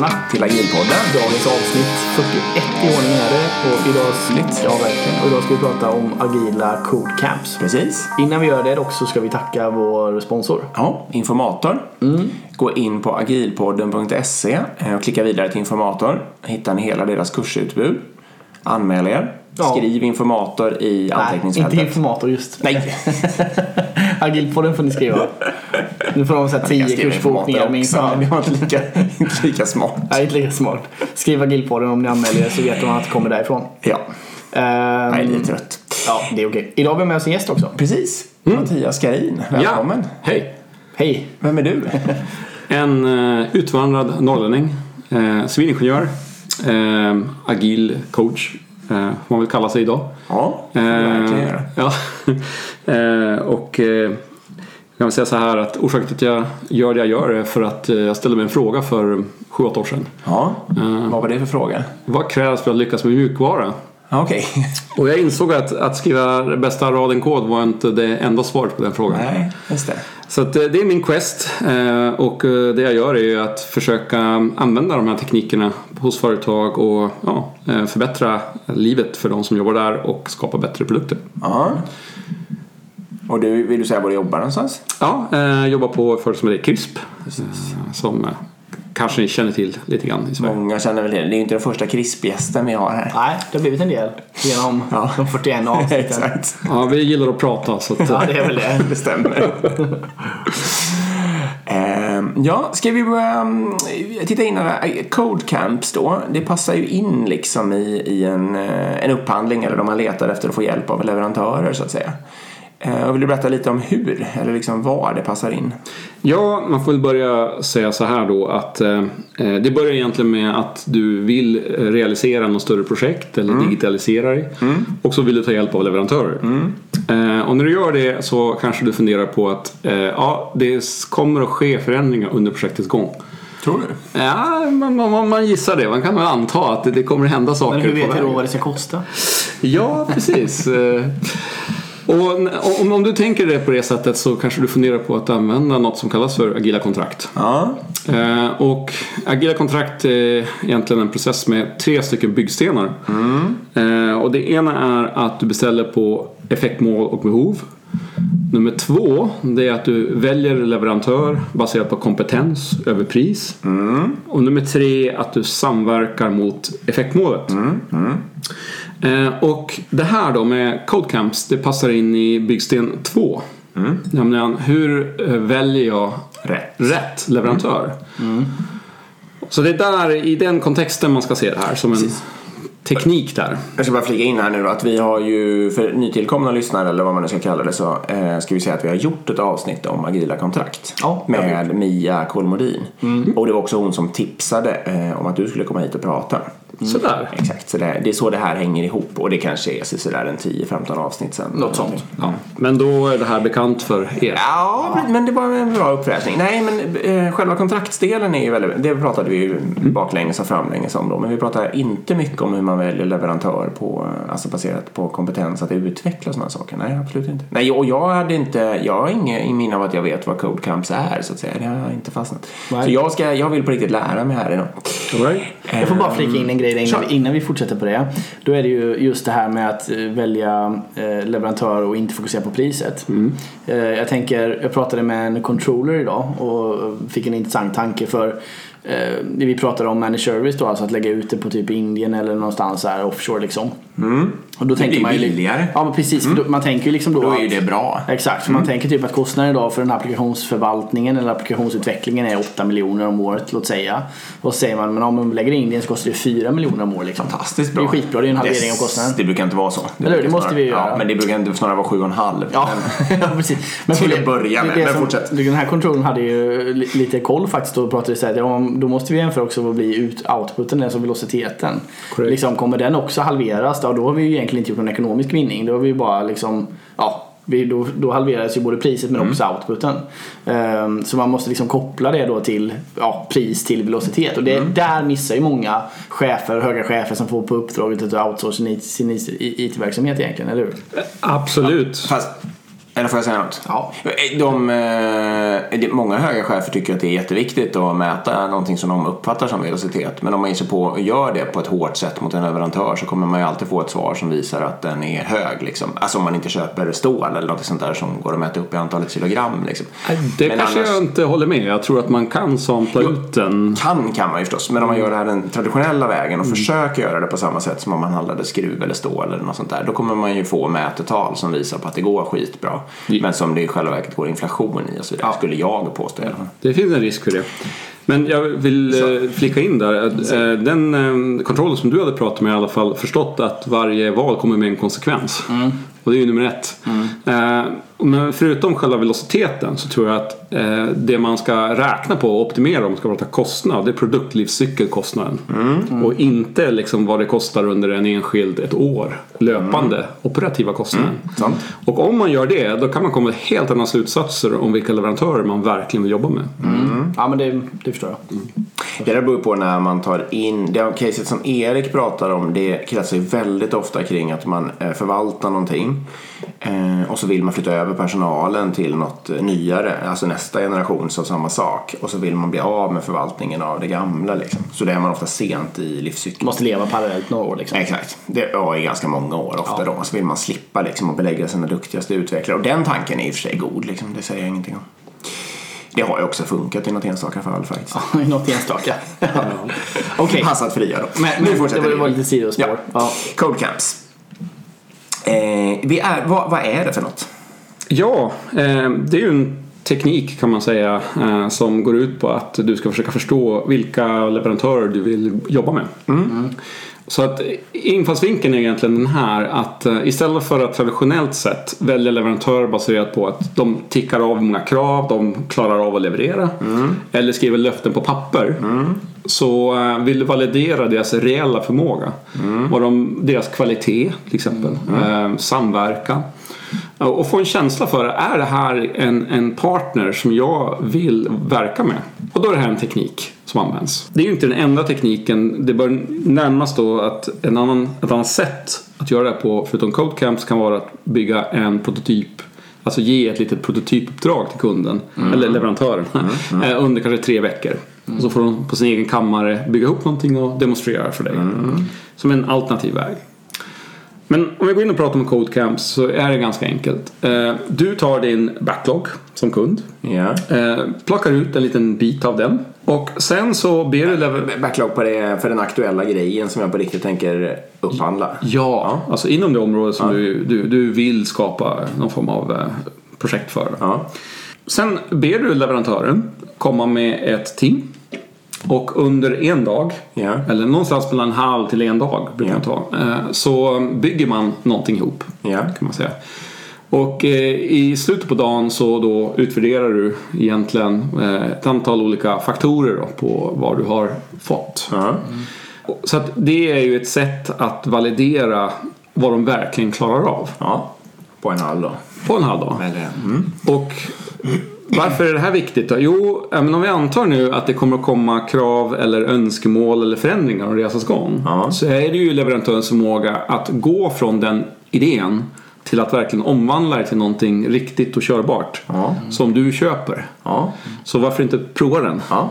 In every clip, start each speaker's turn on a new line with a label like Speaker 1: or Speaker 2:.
Speaker 1: välkomna.
Speaker 2: till Agilpodden.
Speaker 1: Dagens avsnitt 41 i ordningen är det. Och idag,
Speaker 2: Snyggt.
Speaker 1: Ja, verkligen. Och idag ska vi prata om agila code camps.
Speaker 2: Precis.
Speaker 1: Innan vi gör det dock så ska vi tacka vår sponsor.
Speaker 2: Ja, informator. Gå in på agilpodden.se eh, och klicka vidare till informator. Hittar ni hela deras kursutbud. Anmäl er.
Speaker 1: Ja.
Speaker 2: Skriv informator i
Speaker 1: Nej, inte
Speaker 2: anteckningsfältet.
Speaker 1: informator just.
Speaker 2: Nej,
Speaker 1: Agilpodden får ni skriva. Nu får de så här
Speaker 2: jag
Speaker 1: 10
Speaker 2: skriver
Speaker 1: kursbokningar med informator.
Speaker 2: det var inte lika, inte lika smart.
Speaker 1: Nej, inte lika smart. Skriv Agilpodden om ni anmäler er så vet de att det kommer därifrån.
Speaker 2: Ja,
Speaker 1: Ehm,
Speaker 2: jag är lite trött.
Speaker 1: Ja, det är okej. Idag har vi med oss en gäst också.
Speaker 2: Precis. Mattias Skarin, välkommen.
Speaker 3: Hej!
Speaker 1: Hej!
Speaker 2: Vem är du?
Speaker 3: En uh, utvandrad norrlänning, uh, civilingenjör, eh, agil coach, uh, får man väl kalla sig idag.
Speaker 2: Ja,
Speaker 3: Eh,
Speaker 2: verkligen göra.
Speaker 3: ja. Eh, och uh, jag kan säga så här att orsaken till att jag gör det jag gör är för att eh, jag ställde mig en fråga för 7-8 år sedan.
Speaker 2: Ja, vad var det för fråga?
Speaker 3: Vad krävs för att lyckas med mjukvara?
Speaker 2: Okej.
Speaker 3: Och jag insåg att, att skriva bästa raden kod var inte det enda svaret på den frågan.
Speaker 2: Nej, just det.
Speaker 3: Så att eh, det är min quest eh, och eh, det jag gör är ju att försöka använda de här teknikerna hos företag och ja, förbättra livet för de som jobbar där och skapa bättre produkter.
Speaker 2: Ja. Och du, vill du säga var du jobbar någonstans?
Speaker 3: Ja, jag jobbar på ett företag som heter CRISP som kanske ni känner till lite grann i Sverige.
Speaker 2: Många känner väl till det. Det är ju inte den första krispgästen vi har här.
Speaker 1: Nej, det har blivit en del genom
Speaker 2: Ja.
Speaker 1: de 41 avsnitten.
Speaker 2: Exakt.
Speaker 3: Ja, vi gillar att prata så att,
Speaker 1: Ja, det är väl det.
Speaker 2: Det stämmer. Ehm, ja, ska vi börja um, titta in här. Code Camps då. Det passar ju in liksom i, i en, eh, en upphandling eller om man letar efter att få hjälp av leverantörer så att säga. Uh, vill du berätta lite om hur eller liksom var det passar in?
Speaker 3: Ja, man får väl börja säga så här då att eh, det börjar egentligen med att du vill eh, realisera något större projekt eller digitalisera dig och så vill du ta hjälp av leverantörer. Eh, och när du gör det så kanske du funderar på att eh, ja, det kommer att ske förändringar under projektets gång.
Speaker 2: Tror du?
Speaker 3: Ja, man, man, man gissar det. Man kan väl anta att det, det kommer hända saker
Speaker 1: Men hur vet du då vad det ska kosta?
Speaker 3: Ja, precis. Och om, om du tänker det på det sättet så kanske du funderar på att använda något som kallas för agila kontrakt.
Speaker 2: Ja.
Speaker 3: Eh, och agila kontrakt är egentligen en process med tre stycken byggstenar. Eh, och det ena är att du beställer på effektmål och behov. Nummer två det är att du väljer leverantör baserat på kompetens över pris. Och nummer tre att du samverkar mot effektmålet. Eh, och det här då med Code Camps det passar in i byggsten 2. Nämligen hur eh, väljer jag
Speaker 2: Rätt.
Speaker 3: rätt leverantör? Så det är där i den kontexten man ska se det här som en teknik där.
Speaker 2: Jag ska bara flika in här nu att vi har ju för nytillkomna lyssnare eller vad man nu ska kalla det så eh, ska vi säga att vi har gjort ett avsnitt om agila kontrakt
Speaker 1: Ja,
Speaker 2: med Mia Kolmodin. Och det var också hon som tipsade eh, om att du skulle komma hit och prata.
Speaker 3: Sådär.
Speaker 2: Exakt, så det, det är så det här hänger ihop och det kanske är så sådär en 10-15 avsnitt sen.
Speaker 1: Något sånt.
Speaker 3: Ja. Men då är det här bekant för er.
Speaker 2: Ja, men det var en bra uppfräschning. Nej, men eh, själva kontraktsdelen är ju väldigt, det pratade vi ju baklänges och framlänges om då. Men vi pratar inte mycket om hur man väljer leverantör på, alltså baserat på kompetens att utveckla sådana saker. Nej, absolut inte. Nej, och jag hade inte, jag har inget i minne av att jag vet vad Code Camps är så att säga. Det har jag inte fastnat.
Speaker 1: Nej.
Speaker 2: Så jag, ska, jag vill på riktigt lära mig här idag.
Speaker 3: Right.
Speaker 1: Jag får bara flika in en grej där innan, innan vi fortsätter på det. Då är det ju just det här med att eh, välja eh, leverantör och inte fokusera på priset. Eh, jag tänker, jag pratade med en controller idag och fick en intressant tanke för eh, vi pratade om managed service då, alltså att lägga ut det på typ Indien eller någonstans här offshore liksom. Och då
Speaker 2: Det
Speaker 1: tänker
Speaker 2: blir
Speaker 1: man ju,
Speaker 2: billigare.
Speaker 1: Ja men precis, för då, man tänker ju liksom då,
Speaker 2: Då är ju
Speaker 1: att-
Speaker 2: det bra.
Speaker 1: Exakt, för man tänker typ att kostnaden idag för den här applikationsförvaltningen eller applikationsutvecklingen är 8 miljoner om året, låt säga. Och så säger man, men om man lägger in det så kostar det 4 miljoner om året. Liksom.
Speaker 2: Fantastiskt bra.
Speaker 1: Det är skitbra, det är en halvering av
Speaker 2: Det-
Speaker 1: kostnaden.
Speaker 2: Det brukar inte vara så.
Speaker 1: Eller hur? Det måste
Speaker 2: snarare-
Speaker 1: vi göra.
Speaker 2: Ja, men det brukar inte snarare vara 7,5.
Speaker 1: Ja, ja precis. Men
Speaker 2: Till att börja med,
Speaker 1: det
Speaker 2: men fortsätt.
Speaker 1: Den här kontrollen hade ju li- lite koll faktiskt och pratade så här, ja, då måste vi jämföra också vad blir ut, outputen, alltså velociteten. Liksom, kommer den också halveras, då, då har vi ju egentligen inte gjort någon ekonomisk vinning. Då har vi ju bara liksom, ja, vi, då, då halveras ju både priset men också outputen. Ehm, så man måste liksom koppla det då till ja, pris till velocitet. Och det, där missar ju många chefer, höga chefer som får på uppdraget att outsourca sin, sin IT-verksamhet egentligen, eller hur?
Speaker 3: Absolut.
Speaker 2: Fast Eller får jag säga något?
Speaker 1: Ja.
Speaker 2: De, eh, det- många höga chefer tycker att det är jätteviktigt att mäta någonting som de uppfattar som velocitet. Men om man ger på och gör det på ett hårt sätt mot en leverantör så kommer man ju alltid få ett svar som visar att den är hög. Liksom. Alltså om man inte köper stål eller något sånt där som går att mäta upp i antalet kilogram. Liksom.
Speaker 3: Det
Speaker 2: Men
Speaker 3: kanske
Speaker 2: annars-
Speaker 3: jag inte håller med. Jag tror att man kan sampla ut den.
Speaker 2: Kan kan man ju förstås, men om man gör det här den traditionella vägen
Speaker 3: Mm.
Speaker 2: och försöker göra det på samma sätt som om man handlade skruv eller stål eller något sånt där. Då kommer man ju få mätetal som visar på att det går skitbra.
Speaker 3: Ja.
Speaker 2: Men som det i själva verket går inflation i och så vidare. Skulle jag påstå fall.
Speaker 3: Det finns en risk för det. Men jag vill eh, flika in där. eh, Den eh, kontrollen som du hade pratat med i alla fall förstått att varje val kommer med en konsekvens. Och det är ju nummer ett. Eh, Men förutom själva velociteten så tror jag att eh, det man ska räkna på och optimera om man ska prata kostnad det är produktlivscykelkostnaden. Och inte liksom vad det kostar under en enskild ett år löpande operativa kostnaden.
Speaker 2: Sant.
Speaker 3: Och om man gör det då kan man komma till helt andra slutsatser om vilka leverantörer man verkligen vill jobba med.
Speaker 1: Ja, men det, det förstår jag.
Speaker 2: Det där beror på när man tar in, det caset som Erik pratar om det kretsar ju väldigt ofta kring att man eh, förvaltar någonting eh, och så vill man flytta över personalen till något eh, nyare, alltså nästa generation av samma sak och så vill man bli av med förvaltningen av det gamla liksom. Så det är man ofta sent i livscykeln.
Speaker 1: Måste leva parallellt några år liksom.
Speaker 2: Exakt, det ja, i ganska många år ofta då. Så vill man slippa liksom att belägga sina duktigaste utvecklare. Och den tanken är i och för sig god, liksom. det säger jag ingenting om. Det har ju också funkat i något enstaka fall faktiskt.
Speaker 1: Ja, i något enstaka. Okej.
Speaker 2: Passat fria då.
Speaker 1: Men,
Speaker 2: nu
Speaker 1: men
Speaker 2: fortsätter
Speaker 1: det var, det var lite sidospår.
Speaker 2: Ja.
Speaker 1: Ja.
Speaker 2: Code Camps. Eh, vi är, vad, vad är det för något?
Speaker 3: Ja, eh, det är ju en teknik kan man säga eh, som går ut på att du ska försöka förstå vilka leverantörer du vill jobba med. Så att infallsvinkeln är egentligen den här att istället för att traditionellt sett välja leverantörer baserat på att de tickar av många krav, de klarar av att leverera eller skriver löften på papper så eh, vill du validera deras reella förmåga. Vad de, deras kvalitet till exempel, eh, samverkan. Och få en känsla för, är det här en, en partner som jag vill verka med? Och då är det här en teknik som används. Det är ju inte den enda tekniken. Det bör närmast då att en annan, ett annat sätt att göra det på, förutom CodeCamps, kan vara att bygga en prototyp Alltså ge ett litet prototypuppdrag till kunden, eller leverantören, eh, under kanske tre veckor. Och så får de på sin egen kammare bygga ihop någonting och demonstrera för dig. Som en alternativ väg. Men om vi går in och pratar om Code Camps så är det ganska enkelt. Eh, Du tar din backlog som kund.
Speaker 2: Ja.
Speaker 3: eh, Plockar ut en liten bit av den. Och sen så ber du lever-
Speaker 2: Backlog på det för den aktuella grejen som jag på riktigt tänker upphandla.
Speaker 3: Ja, alltså inom det område som du, du, du vill skapa någon form av eh, projekt för.
Speaker 2: Ja.
Speaker 3: Sen ber du leverantören komma med ett team. Och under en dag,
Speaker 2: Ja.
Speaker 3: eller någonstans mellan en halv till en dag brukar man ta, eh, så bygger man någonting ihop.
Speaker 2: Ja.
Speaker 3: Kan man säga. Och eh, i slutet på dagen så då utvärderar du egentligen eh, ett antal olika faktorer på vad du har fått.
Speaker 2: Ja.
Speaker 3: Och- Så det är ju ett sätt att validera vad de verkligen klarar av
Speaker 2: ja. På en halv då.
Speaker 3: på en halv dag.
Speaker 2: Mm.
Speaker 3: Och varför är det här viktigt då? Jo, men om vi antar nu att det kommer att komma krav eller önskemål eller förändringar under resans gång.
Speaker 2: Ja.
Speaker 3: Så är det ju leverantörens förmåga att gå från den idén till att verkligen omvandla det till någonting riktigt och körbart.
Speaker 2: Ja.
Speaker 3: Som du köper.
Speaker 2: Ja.
Speaker 3: Så varför inte prova den?
Speaker 2: Ja.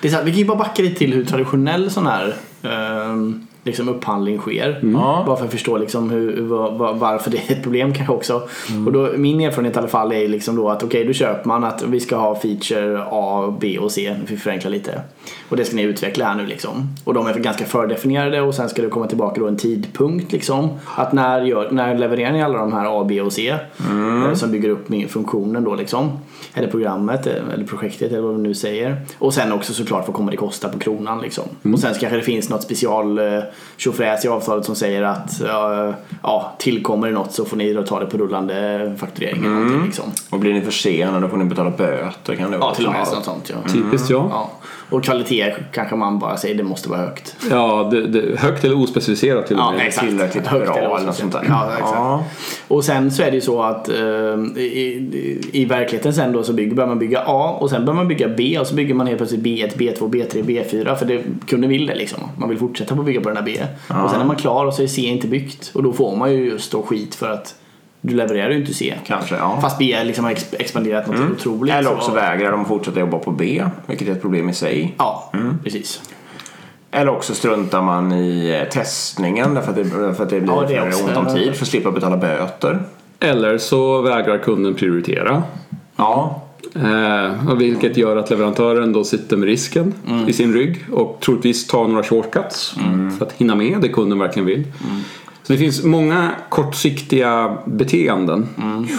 Speaker 1: Det är så här, vi kan ju bara backa lite till hur traditionell sån här ehm, liksom upphandling sker.
Speaker 2: Ja.
Speaker 1: Bara för att förstå liksom hur, var, var, varför det är ett problem kanske också. Och då, min erfarenhet i alla fall är liksom då att okej, då köper man att vi ska ha feature A, B och C. Vi förenkla lite. Och det ska ni utveckla här nu liksom. Och de är ganska fördefinierade och sen ska det komma tillbaka då en tidpunkt liksom. Att när, gör, när levererar ni alla de här A, B och C eh, som bygger upp min funktionen då liksom. Eller programmet eh, eller projektet eller vad vi nu säger. Och sen också såklart vad kommer det kosta på kronan liksom. Och sen kanske det finns något special eh, tjofräs i avtalet som säger att ja, tillkommer det något så får ni ta det på rullande fakturering någonting liksom.
Speaker 2: Och blir ni försenade då får ni betala böter kan det
Speaker 1: Ja,
Speaker 2: vara.
Speaker 1: till och med något sånt ja.
Speaker 3: Typiskt ja.
Speaker 1: ja. Och kvalitet kanske man bara säger det måste vara högt.
Speaker 3: Ja, det, det, högt eller ospecificerat till och
Speaker 1: Ja,
Speaker 3: med.
Speaker 1: exakt.
Speaker 2: tillräckligt
Speaker 1: Högt
Speaker 2: bra
Speaker 1: eller
Speaker 2: något sånt där.
Speaker 1: Ja, exakt.
Speaker 2: Ja.
Speaker 1: Och sen så är det ju så att i, i, i verkligheten sen då så bygger, börjar man bygga A och sen börjar man bygga B och så bygger man helt plötsligt B1, B2, B3, B4 för det, kunden vill det liksom. Man vill fortsätta på att bygga på den här B. Och sen är man klar och så är C inte byggt och då får man ju just då skit för att du levererar ju inte C.
Speaker 2: Kanske, ja.
Speaker 1: Fast B liksom har ex- expanderat något otroligt.
Speaker 2: Eller
Speaker 1: så-
Speaker 2: också vägrar de fortsätta jobba på B, vilket är ett problem i sig.
Speaker 1: Ja, precis.
Speaker 2: Eller också struntar man i eh, testningen därför att det, därför att det blir
Speaker 1: Ja, det
Speaker 2: för ont om tid för att slippa betala böter.
Speaker 3: Eller så vägrar kunden prioritera.
Speaker 2: Ja,
Speaker 3: Eh, vilket gör att leverantören då sitter med risken i sin rygg och troligtvis tar några shortcuts för att hinna med det kunden verkligen vill. Så det finns många kortsiktiga beteenden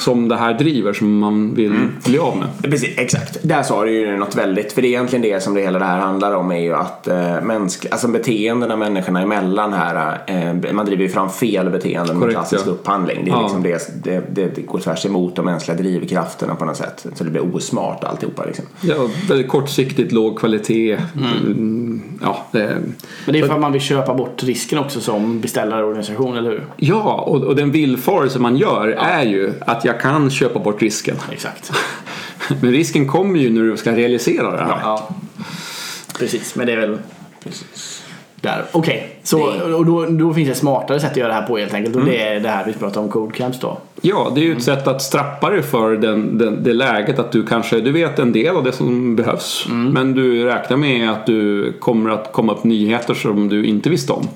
Speaker 3: som det här driver som man vill bli av med.
Speaker 2: Precis, exakt. Där sa du ju något väldigt, för det är egentligen det som det hela det här handlar om är ju att eh, mänsk, alltså beteendena människorna emellan här, eh, man driver ju fram fel beteenden med
Speaker 3: Korrekt,
Speaker 2: klassisk
Speaker 3: ja.
Speaker 2: upphandling. Det, är
Speaker 3: Ja.
Speaker 2: liksom det, det, det, det går tvärs emot de mänskliga drivkrafterna på något sätt. Så det blir osmart alltihopa liksom.
Speaker 3: Ja, väldigt kortsiktigt, låg kvalitet. Mm. Ja, det,
Speaker 1: Men det är för att man vill köpa bort risken också som beställarorganisation, eller hur?
Speaker 3: ja och, och den villfarelse man gör är ju att jag kan köpa bort risken.
Speaker 1: Exakt.
Speaker 3: Men risken kommer ju när du ska realisera det här.
Speaker 1: Ja. Precis, men det är väl där. Okej, så och då, då finns det smartare sätt att göra det här på helt enkelt. Och det är det här vi pratar om code camps då.
Speaker 3: Ja, det är ju ett sätt att straffa dig för den, den, det läget att du kanske, du vet en del av det som behövs. Men du räknar med att du kommer att komma upp nyheter som du inte visste om.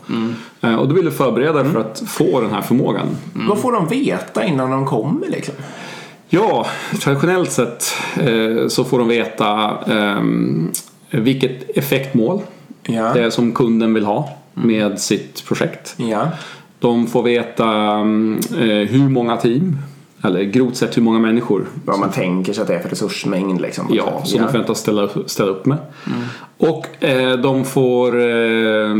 Speaker 3: Eh, Och då vill du förbereda dig för att få den här förmågan.
Speaker 2: Vad får de veta innan de kommer liksom?
Speaker 3: Ja, traditionellt sett eh, så får de veta ehm, vilket effektmål
Speaker 2: Ja.
Speaker 3: det är som kunden vill ha med sitt projekt.
Speaker 2: Ja.
Speaker 3: De får veta mm, eh, hur många team, eller grovt sett hur många människor
Speaker 2: Vad man tänker sig att det är för resursmängd liksom.
Speaker 3: Ja, som de förväntas ställa, ställa upp med.
Speaker 2: Mm.
Speaker 3: Och eh, de får eh,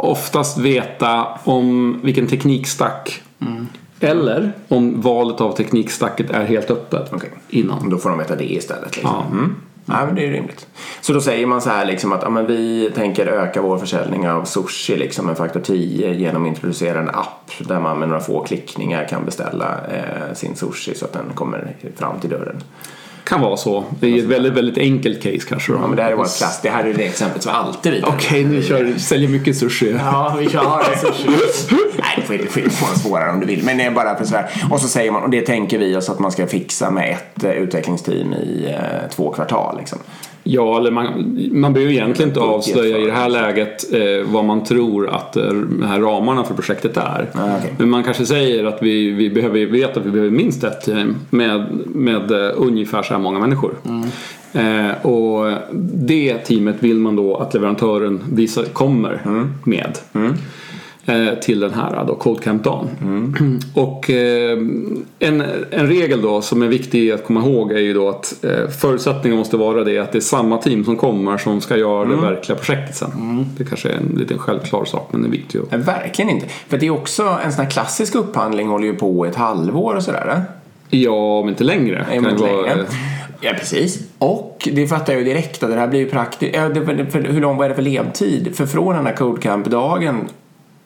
Speaker 3: oftast veta om vilken teknikstack
Speaker 2: Mm.
Speaker 3: eller om valet av teknikstacket är helt öppet
Speaker 2: Okej.
Speaker 3: innan.
Speaker 2: Då får de veta det istället. Liksom.
Speaker 3: Ja.
Speaker 2: Mm. Ja, men det är ju rimligt. Så då säger man så här liksom att ja, men vi tänker öka vår försäljning av sushi liksom en faktor 10 genom att introducera en app där man med några få klickningar kan beställa eh, sin sushi så att den kommer fram till dörren.
Speaker 3: Kan vara så. Det är ett väldigt, väldigt enkelt case kanske. Då.
Speaker 2: Ja, men det här är vårt klass. Det här är det exemplet som alltid vi
Speaker 3: Okej, ni kör, säljer mycket sushi.
Speaker 1: Ja, vi kör resurser.
Speaker 2: Nej, det får inte får vara svårare om du vill. Men det är bara för så här. Och så säger man, och det tänker vi oss att man ska fixa med ett eh, utvecklingsteam i eh, två kvartal. Liksom.
Speaker 3: Ja, eller man, man behöver egentligen inte avslöja i det här läget eh, vad man tror att eh, de här ramarna för projektet är.
Speaker 2: Ah, okej.
Speaker 3: Men man kanske säger att vi, vi behöver vet att vi behöver minst ett team med, med ungefär så här många människor. Eh, och det teamet vill man då att leverantören visar, kommer med. eh, Till den här då, Codecamp-dagen. Och eh, en, en regel då som är viktig att komma ihåg är ju då att eh, förutsättningen måste vara det att det är samma team som kommer som ska göra det verkliga projektet sen. Det kanske är en liten självklar sak men det är viktigt att
Speaker 2: verkligen inte. För det är också en sån här klassisk upphandling håller ju på ett halvår och sådär. eh?
Speaker 3: Ja, men inte längre.
Speaker 2: Nej, men
Speaker 3: det vara,
Speaker 2: längre.
Speaker 3: eh,
Speaker 2: Ja, precis. Och det fattar jag ju direkt att det här blir ju praktiskt. Hur lång vad är det för ledtid? För från den här Codecamp-dagen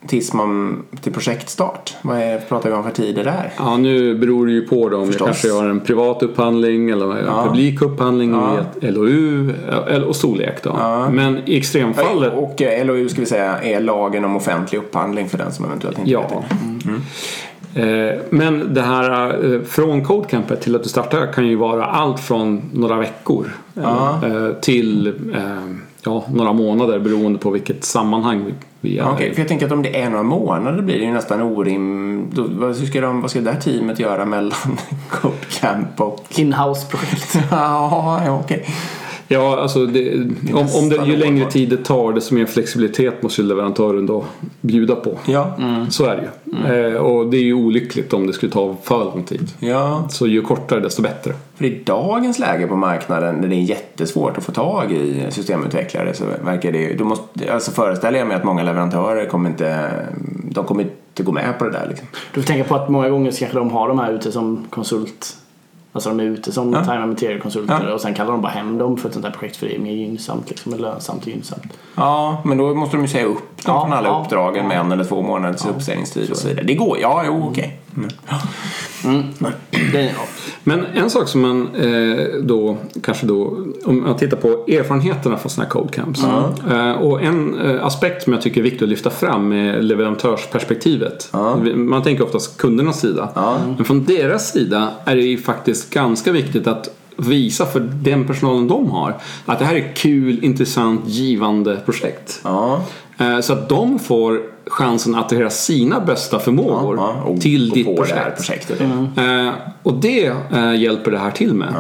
Speaker 2: tills man till projektstart. Vad är, pratar vi om för tider där?
Speaker 3: Ja, nu beror det ju på då om
Speaker 2: Förstås.
Speaker 3: jag kanske har en privat upphandling eller en
Speaker 2: Ja.
Speaker 3: publik upphandling
Speaker 2: Ja.
Speaker 3: ett LOU eller- och storlek då. Men i extremfallet
Speaker 2: Och eh, LOU ska vi säga är lagen om offentlig upphandling för den som eventuellt inte
Speaker 3: Ja.
Speaker 2: vet det.
Speaker 3: Eh, Men det här eh, från Codecampet till att du startar kan ju vara allt från några veckor
Speaker 2: Ja.
Speaker 3: till ja, några månader beroende på vilket sammanhang vi- är
Speaker 2: Ja, Okej,
Speaker 3: i.
Speaker 2: för jag tänker att om det är några månader blir det ju nästan orimligt. Vad ska, de, vad ska det här teamet göra mellan Codecamp och...
Speaker 1: Inhouse-projekt.
Speaker 2: Ja, ja, okej.
Speaker 3: Ja, alltså det, om, om det, ju längre tid det tar desto mer flexibilitet måste ju leverantören då bjuda på.
Speaker 2: Ja.
Speaker 3: Så är det ju. Eh, och det är ju olyckligt om det skulle ta för lång tid.
Speaker 2: ja,
Speaker 3: Så ju kortare desto bättre.
Speaker 2: för i dagens läge på marknaden när det är jättesvårt att få tag i systemutvecklare så verkar det ju... Måste, alltså föreställer jag mig att många leverantörer kommer inte... De kommer inte gå med på det där liksom.
Speaker 1: Du får tänka på att många gånger kanske de har de här ute som konsult. Alltså de är ute som
Speaker 2: Ja.
Speaker 1: time and material konsulter
Speaker 2: Ja.
Speaker 1: och sen kallar de bara hem dem för ett sånt här projekt för det är mer gynnsamt liksom, lönsamt och gynnsamt.
Speaker 2: Ja, men då måste de ju säga upp dem
Speaker 1: Ja,
Speaker 2: från alla
Speaker 1: ja,
Speaker 2: uppdragen med en eller två månaders uppsägningstid och så vidare. Det går, ja, jo, okej. Mm.
Speaker 1: Det, ja.
Speaker 3: Men en sak som man eh, då kanske då om man tittar på erfarenheterna från sådana här code camps. Eh, och en eh, aspekt som jag tycker är viktig att lyfta fram är leverantörsperspektivet. Man tänker oftast kundernas sida. Men från deras sida är det ju faktiskt ganska viktigt att visa för den personalen de har att det här är kul, intressant, givande projekt. Eh, Så att de får chansen att attrahera sina bästa förmågor
Speaker 2: Ja, och
Speaker 3: till
Speaker 2: gå
Speaker 3: ditt
Speaker 2: på det här
Speaker 3: projekt.
Speaker 2: projektet.
Speaker 3: Eh, och det eh, hjälper det här till med.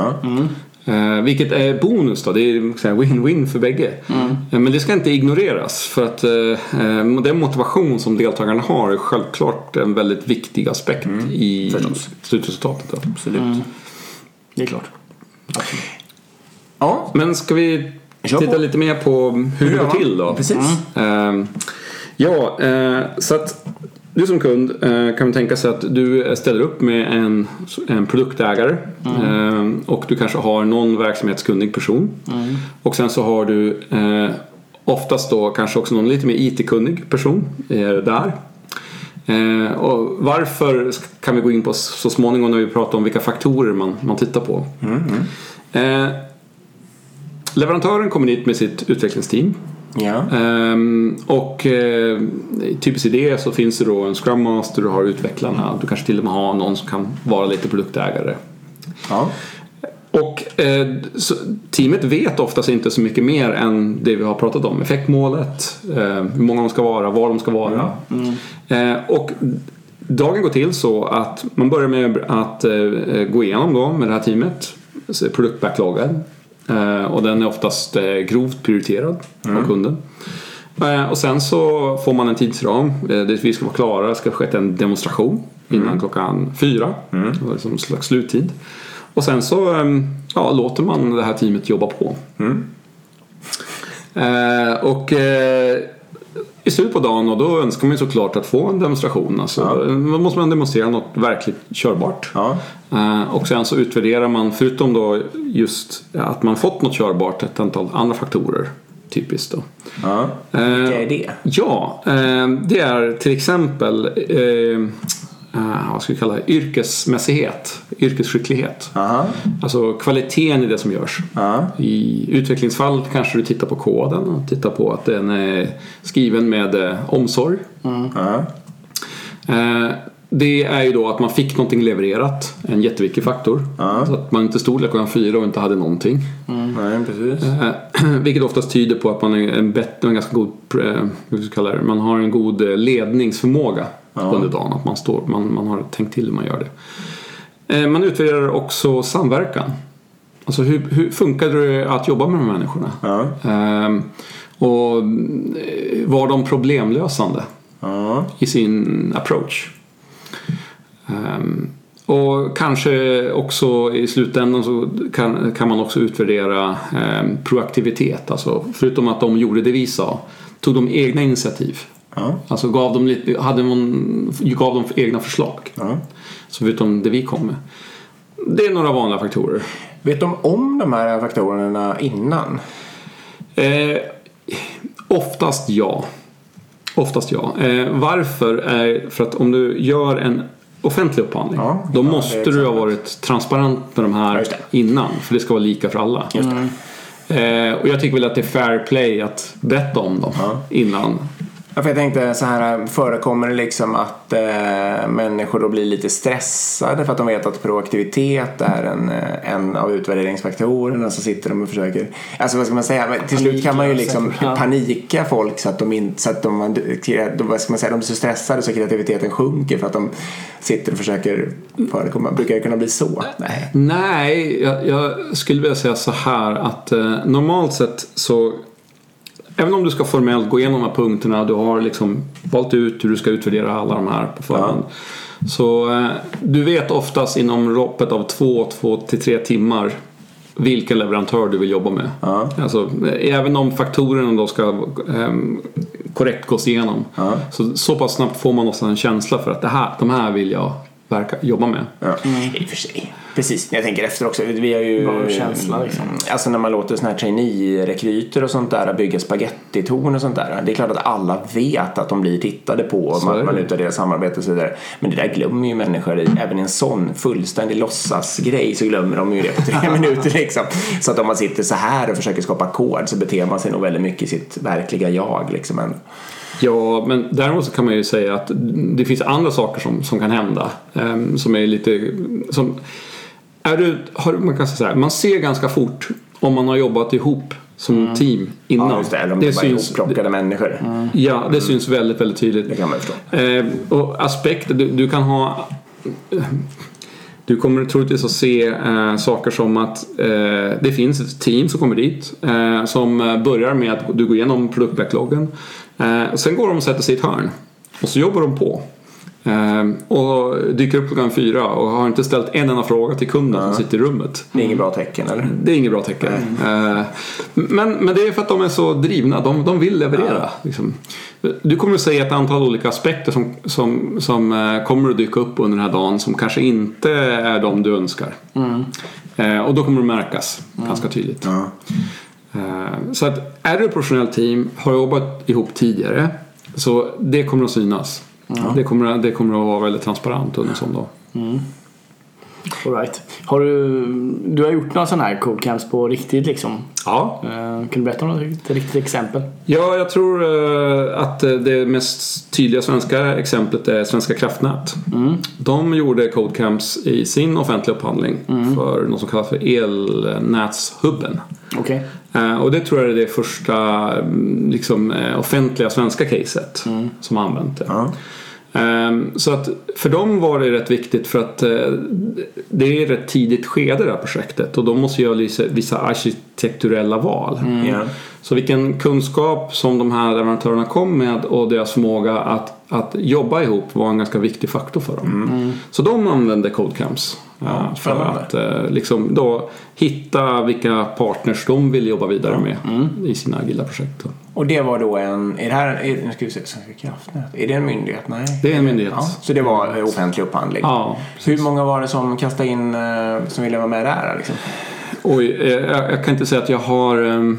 Speaker 3: Eh, vilket är bonus då, det är win-win för bägge. Eh, men det ska inte ignoreras för att eh, eh, den motivation som deltagarna har är självklart en väldigt viktig aspekt i
Speaker 2: Förstås.
Speaker 3: slutresultatet. Då.
Speaker 2: Absolut.
Speaker 1: det är klart.
Speaker 2: Ja,
Speaker 3: Men ska vi titta
Speaker 2: på.
Speaker 3: lite mer på hur det går till då?
Speaker 2: Precis.
Speaker 3: Ja, eh, så att du som kund eh, kan tänka sig att du ställer upp med en, en produktägare Ehm, och du kanske har någon verksamhetskunnig person. Och sen så har du eh, oftast då kanske också någon lite mer IT-kunnig person eh, där. Eh, och varför kan vi gå in på så småningom när vi pratar om vilka faktorer man, man tittar på. Eh, leverantören kommer dit med sitt utvecklingsteam.
Speaker 2: Ja.
Speaker 3: Ehm, och eh, typiskt i det så finns det då en Scrum Master, du har utvecklarna, du kanske till och med har någon som kan vara lite produktägare.
Speaker 2: ja.
Speaker 3: Och eh, så, teamet vet oftast inte så mycket mer än det vi har pratat om. Effektmålet, eh, hur många de ska vara, var de ska vara. Eh, och dagen går till så att man börjar med att eh, gå igenom då med det här teamet produktbackloggen. Eh, och den är oftast eh, grovt prioriterad av kunden. Eh, och sen så får man en tidsram. Vi ska vara klara, det ska ha skett en demonstration innan klockan fyra. Det var liksom en slags sluttid. Och sen så ehm, ja, låter man det här teamet jobba på. Eh, och eh, i slutet på dagen och då önskar man ju såklart att få en demonstration. Alltså, Då måste man demonstrera något verkligt körbart.
Speaker 2: Ja.
Speaker 3: Eh, och sen så utvärderar man, förutom då just att man fått något körbart, ett antal andra faktorer. Typiskt då.
Speaker 2: ja.
Speaker 3: Eh,
Speaker 2: Vilka är det?
Speaker 3: Ja, eh, det är till exempel eh, vad ska vi kalla det? yrkesmässighet, yrkesskicklighet.
Speaker 2: Aha.
Speaker 3: Alltså kvaliteten i det som görs.
Speaker 2: Ja.
Speaker 3: I utvecklingsfall kanske du tittar på koden och tittar på att den är skriven med eh, omsorg.
Speaker 2: Ja.
Speaker 3: Eh, det är ju då att man fick någonting levererat, en jätteviktig faktor. Så att man inte stod där klockan fyra och inte hade någonting.
Speaker 2: Nej, precis.
Speaker 3: Eh, Vilket oftast tyder på att man är en, bättre, en ganska god, eh, man har en god eh, ledningsförmåga under dagen. Att man, står, man, man har tänkt till hur man gör det. Eh, Man utvärderar också samverkan. Alltså hur, hur funkar det att jobba med de här människorna?
Speaker 2: Ja.
Speaker 3: Ehm, och eh, var de problemlösande
Speaker 2: Ja.
Speaker 3: i sin approach? Ehm, och kanske också i slutändan så kan, kan man också utvärdera ehm, proaktivitet. Alltså förutom att de gjorde det vi sa, tog de egna initiativ.
Speaker 2: Ja.
Speaker 3: Alltså gav de, lite, hade man, gav de egna förslag.
Speaker 2: Ja.
Speaker 3: Så förutom det vi kom med. Det är några vanliga faktorer.
Speaker 2: Vet de om de här faktorerna innan?
Speaker 3: Eh, oftast ja. Oftast ja. Eh, varför är för att om du gör en offentlig upphandling
Speaker 2: Ja,
Speaker 3: då
Speaker 2: ja,
Speaker 3: måste du ha varit transparent med de här innan. För det ska vara lika för alla.
Speaker 2: Det.
Speaker 3: Eh, och jag tycker väl att det är fair play att berätta om dem innan.
Speaker 2: Ja, för jag tänkte så här, förekommer det liksom att eh, människor då blir lite stressade för att de vet att proaktivitet är en, eh, en av utvärderingsfaktorerna så sitter de och försöker, alltså vad ska man säga, Men till slut kan man ju liksom
Speaker 1: Ja.
Speaker 2: panika folk så att de inte, så att de, de, vad ska man säga, de blir så stressade så kreativiteten sjunker för att de sitter och försöker förekomma, brukar det kunna bli så? Nej.
Speaker 3: Nej, jag, jag skulle vilja säga så här att eh, normalt sett så Även om du ska formellt gå igenom de här punkterna, du har liksom valt ut hur du ska utvärdera alla de här på förhand. Så eh, du vet oftast inom loppet av två, två till tre timmar vilken leverantör du vill jobba med.
Speaker 2: Ja.
Speaker 3: Alltså, även om faktorerna då ska eh, korrekt gås igenom.
Speaker 2: Ja.
Speaker 3: Så, så pass snabbt får man också en känsla för att det här, de här vill jag verka, jobba med.
Speaker 2: Ja. I och för sig. Precis, jag tänker efter också. Vi har ju...
Speaker 1: Bra känsla, liksom.
Speaker 2: Alltså när man låter såna här trainee-rekryter och sånt där bygga spagettitorn och sånt där. Det är klart att alla vet att de blir tittade på och man, man utvärderar samarbete och så vidare. Men det där glömmer ju människor i. Även i en sån fullständig låtsasgrej så glömmer de ju det på tre minuter liksom. Så att om man sitter så här och försöker skapa kod så beter man sig nog väldigt mycket i sitt verkliga jag liksom. Men,
Speaker 3: Ja, men däremot så kan man ju säga att det finns andra saker som, som kan hända. ehm, som är lite... Som, är du, har, man kan säga så här, man ser ganska fort om man har jobbat ihop som team innan.
Speaker 2: ja, just det, eller om det, bara är ihopplockade människor.
Speaker 3: Ja, det syns väldigt, väldigt tydligt.
Speaker 2: Det kan man förstå.
Speaker 3: Eh, och aspekter, du, du kan ha... Du kommer troligtvis att se eh, saker som att eh, det finns ett team som kommer dit eh, som eh, börjar med att du går igenom produktbackloggen. Eh, sen går de och sätter sig i ett hörn och så jobbar de på. Eh, och dyker upp klockan fyra och har inte ställt en enda fråga till kunden som sitter i rummet.
Speaker 2: Det är inget bra tecken eller?
Speaker 3: Det är inget bra tecken. Eh, Men, men det är för att de är så drivna. De, de vill leverera. Liksom. Du kommer att se ett antal olika aspekter som, som, som eh, kommer att dyka upp under den här dagen som kanske inte är de du önskar. Eh, Och då kommer det märkas ganska tydligt.
Speaker 2: Ja.
Speaker 3: Så att är du ett professionellt team, har jobbat ihop tidigare, så det kommer att synas. Det, kommer, det kommer att vara väldigt transparent under en sån dag.
Speaker 1: All right. Har du, du har gjort några sådana här codecamps på riktigt liksom?
Speaker 3: Ja,
Speaker 1: Eh, kan du berätta om något riktigt exempel?
Speaker 3: Ja, jag tror eh, att det mest tydliga svenska exemplet är Svenska kraftnät. De gjorde Codecamps i sin offentliga upphandling för något som kallas för elnätshubben.
Speaker 1: Okej.
Speaker 3: Eh, Och det tror jag är det första mm, liksom, eh, offentliga svenska caset som har använt det.
Speaker 2: Ja.
Speaker 3: Ehm, Så att för dem var det rätt viktigt för att eh, det är rätt tidigt skede det här projektet och de måste göra vissa- arkitekturella val.
Speaker 2: Ja.
Speaker 3: Så vilken kunskap som de här leverantörerna kom med och deras förmåga att, att jobba ihop var en ganska viktig faktor för dem. Så de använde Codecamps eh, för att eh, liksom då hitta vilka partners de vill jobba vidare med i sina agila projekt.
Speaker 2: Och det var då en, är det här, är, nu ska vi se, Svenska kraftnät, är det en myndighet? Nej.
Speaker 3: Det är en myndighet.
Speaker 2: Ja, så det var eh, offentlig upphandling?
Speaker 3: Ja,
Speaker 2: Hur många var det som kastade in, eh, som ville vara med där liksom?
Speaker 3: Oj, eh, jag, jag kan inte säga att jag har... ehm,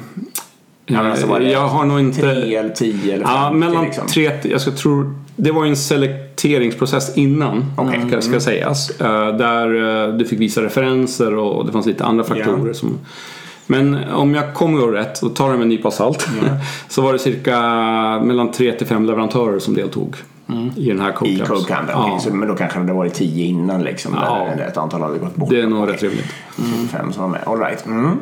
Speaker 2: Ja, alltså
Speaker 3: jag har nog inte...
Speaker 2: Tre eller tio eller
Speaker 3: Ja,
Speaker 2: femtio
Speaker 3: mellan
Speaker 2: liksom?
Speaker 3: tre Jag ska tro... Det var en selekteringsprocess innan, ska, ska sägas. eh, Där eh, du fick visa referenser och det fanns lite andra faktorer som... Men om jag kommer ihåg rätt, och tar det med en nypa salt, så var det cirka mellan tre till fem leverantörer som deltog i den här
Speaker 2: I
Speaker 3: Codecamps.
Speaker 2: Codecamp, okej.
Speaker 3: Ja,
Speaker 2: Så, men då kanske det varit tio innan liksom.
Speaker 3: Ja.
Speaker 2: Där ett antal hade gått bort.
Speaker 3: det är nog
Speaker 2: Okej.
Speaker 3: rätt rimligt.
Speaker 2: Så Fem som var med, all right. Mm.